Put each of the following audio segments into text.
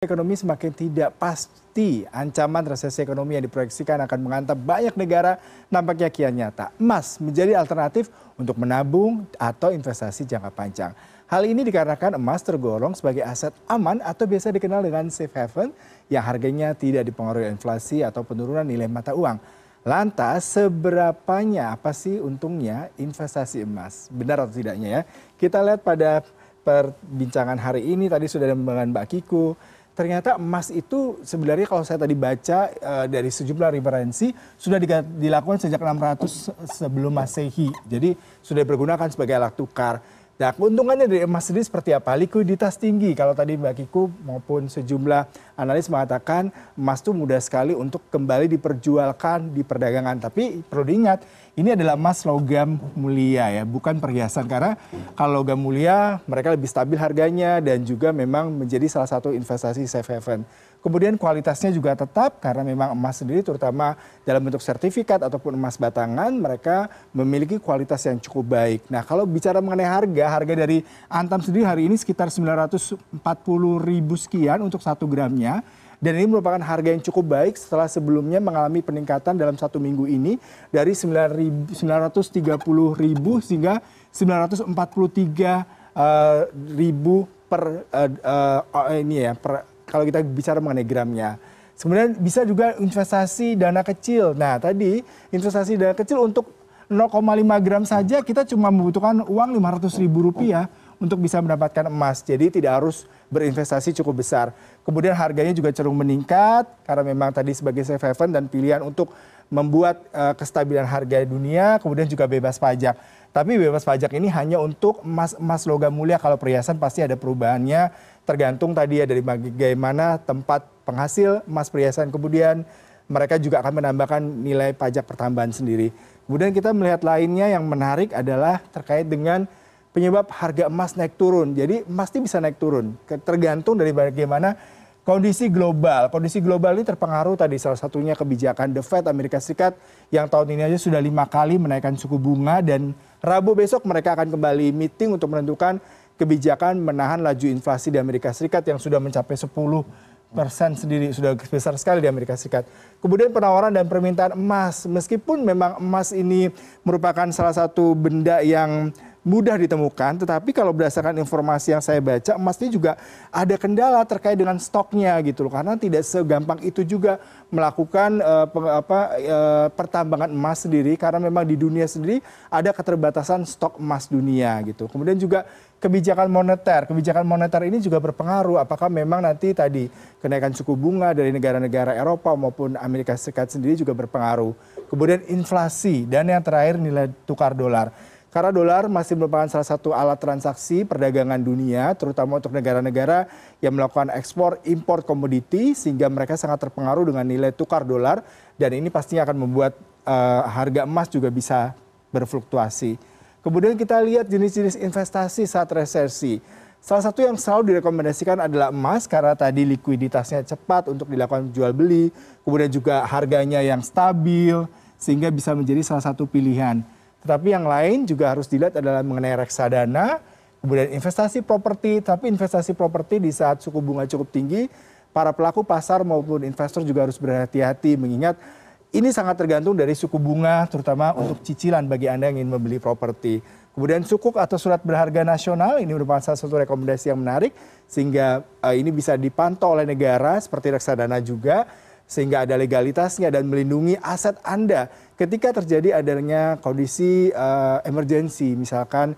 ekonomi semakin tidak pasti ancaman resesi ekonomi yang diproyeksikan akan menghantam banyak negara nampaknya kian nyata. Emas menjadi alternatif untuk menabung atau investasi jangka panjang. Hal ini dikarenakan emas tergolong sebagai aset aman atau biasa dikenal dengan safe haven yang harganya tidak dipengaruhi inflasi atau penurunan nilai mata uang. Lantas seberapanya apa sih untungnya investasi emas? Benar atau tidaknya ya? Kita lihat pada perbincangan hari ini tadi sudah ada dengan Mbak Kiku ternyata emas itu sebenarnya kalau saya tadi baca dari sejumlah referensi sudah dilakukan sejak 600 sebelum masehi. Jadi sudah dipergunakan sebagai alat tukar. Nah keuntungannya dari emas sendiri seperti apa? Likuiditas tinggi kalau tadi mbak kiku maupun sejumlah analis mengatakan emas itu mudah sekali untuk kembali diperjualkan di perdagangan. Tapi perlu diingat ini adalah emas logam mulia ya bukan perhiasan. Karena kalau logam mulia mereka lebih stabil harganya dan juga memang menjadi salah satu investasi safe haven. Kemudian kualitasnya juga tetap karena memang emas sendiri terutama dalam bentuk sertifikat ataupun emas batangan mereka memiliki kualitas yang cukup baik. Nah kalau bicara mengenai harga harga dari antam sendiri hari ini sekitar 940 ribu sekian untuk satu gramnya dan ini merupakan harga yang cukup baik setelah sebelumnya mengalami peningkatan dalam satu minggu ini dari 930 ribu sehingga 943 ribu per ini ya kalau kita bicara mengenai gramnya. Kemudian bisa juga investasi dana kecil. Nah tadi investasi dana kecil untuk 0,5 gram saja kita cuma membutuhkan uang 500 ribu rupiah untuk bisa mendapatkan emas. Jadi tidak harus berinvestasi cukup besar. Kemudian harganya juga cenderung meningkat karena memang tadi sebagai safe haven dan pilihan untuk membuat kestabilan harga dunia kemudian juga bebas pajak. Tapi bebas pajak ini hanya untuk emas emas logam mulia. Kalau perhiasan pasti ada perubahannya. Tergantung tadi ya dari bagaimana tempat penghasil emas perhiasan. Kemudian mereka juga akan menambahkan nilai pajak pertambahan sendiri. Kemudian kita melihat lainnya yang menarik adalah terkait dengan penyebab harga emas naik turun. Jadi emas bisa naik turun. Tergantung dari bagaimana kondisi global. Kondisi global ini terpengaruh tadi salah satunya kebijakan the fed amerika serikat yang tahun ini saja sudah lima kali menaikkan suku bunga dan rabu besok mereka akan kembali meeting untuk menentukan kebijakan menahan laju inflasi di amerika serikat yang sudah mencapai sepuluh persen sendiri sudah besar sekali di amerika serikat. Kemudian penawaran dan permintaan emas. Meskipun memang emas ini merupakan salah satu benda yang mudah ditemukan tetapi kalau berdasarkan informasi yang saya baca emas ini juga ada kendala terkait dengan stoknya gitu loh. Karena tidak segampang itu juga melakukan pertambangan emas sendiri karena memang di dunia sendiri ada keterbatasan stok emas dunia gitu. Kemudian juga kebijakan moneter. Kebijakan moneter ini juga berpengaruh. Apakah memang nanti tadi kenaikan suku bunga dari negara negara eropa maupun amerika serikat sendiri juga berpengaruh? Kemudian inflasi dan yang terakhir nilai tukar dolar karena dolar masih merupakan salah satu alat transaksi perdagangan dunia terutama untuk negara negara yang melakukan ekspor import komoditi sehingga mereka sangat terpengaruh dengan nilai tukar dolar. Dan ini pastinya akan membuat harga emas juga bisa berfluktuasi. Kemudian kita lihat jenis jenis investasi saat resesi. Salah satu yang selalu direkomendasikan adalah emas karena tadi likuiditasnya cepat untuk dilakukan jual beli kemudian juga harganya yang stabil sehingga bisa menjadi salah satu pilihan tetapi yang lain juga harus dilihat adalah mengenai reksadana kemudian investasi properti. Tapi investasi properti di saat suku bunga cukup tinggi para pelaku pasar maupun investor juga harus berhati hati mengingat ini sangat tergantung dari suku bunga terutama untuk cicilan bagi anda yang ingin membeli properti. Kemudian sukuk atau surat berharga nasional ini merupakan salah satu rekomendasi yang menarik sehingga ini bisa dipantau oleh negara seperti reksadana juga sehingga ada legalitasnya dan melindungi aset anda ketika terjadi adanya kondisi emergensi misalkan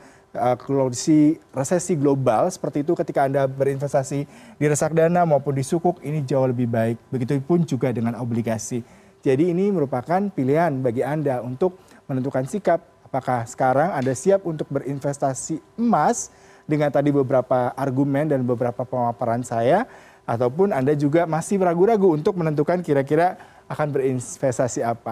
kondisi resesi global seperti itu ketika anda berinvestasi di reksadana maupun di sukuk ini jauh lebih baik. Begitupun juga dengan obligasi. Jadi ini merupakan pilihan bagi anda untuk menentukan sikap apakah sekarang anda siap untuk berinvestasi emas dengan tadi beberapa argumen dan beberapa pemaparan saya ataupun anda juga masih ragu ragu untuk menentukan kira kira akan berinvestasi apa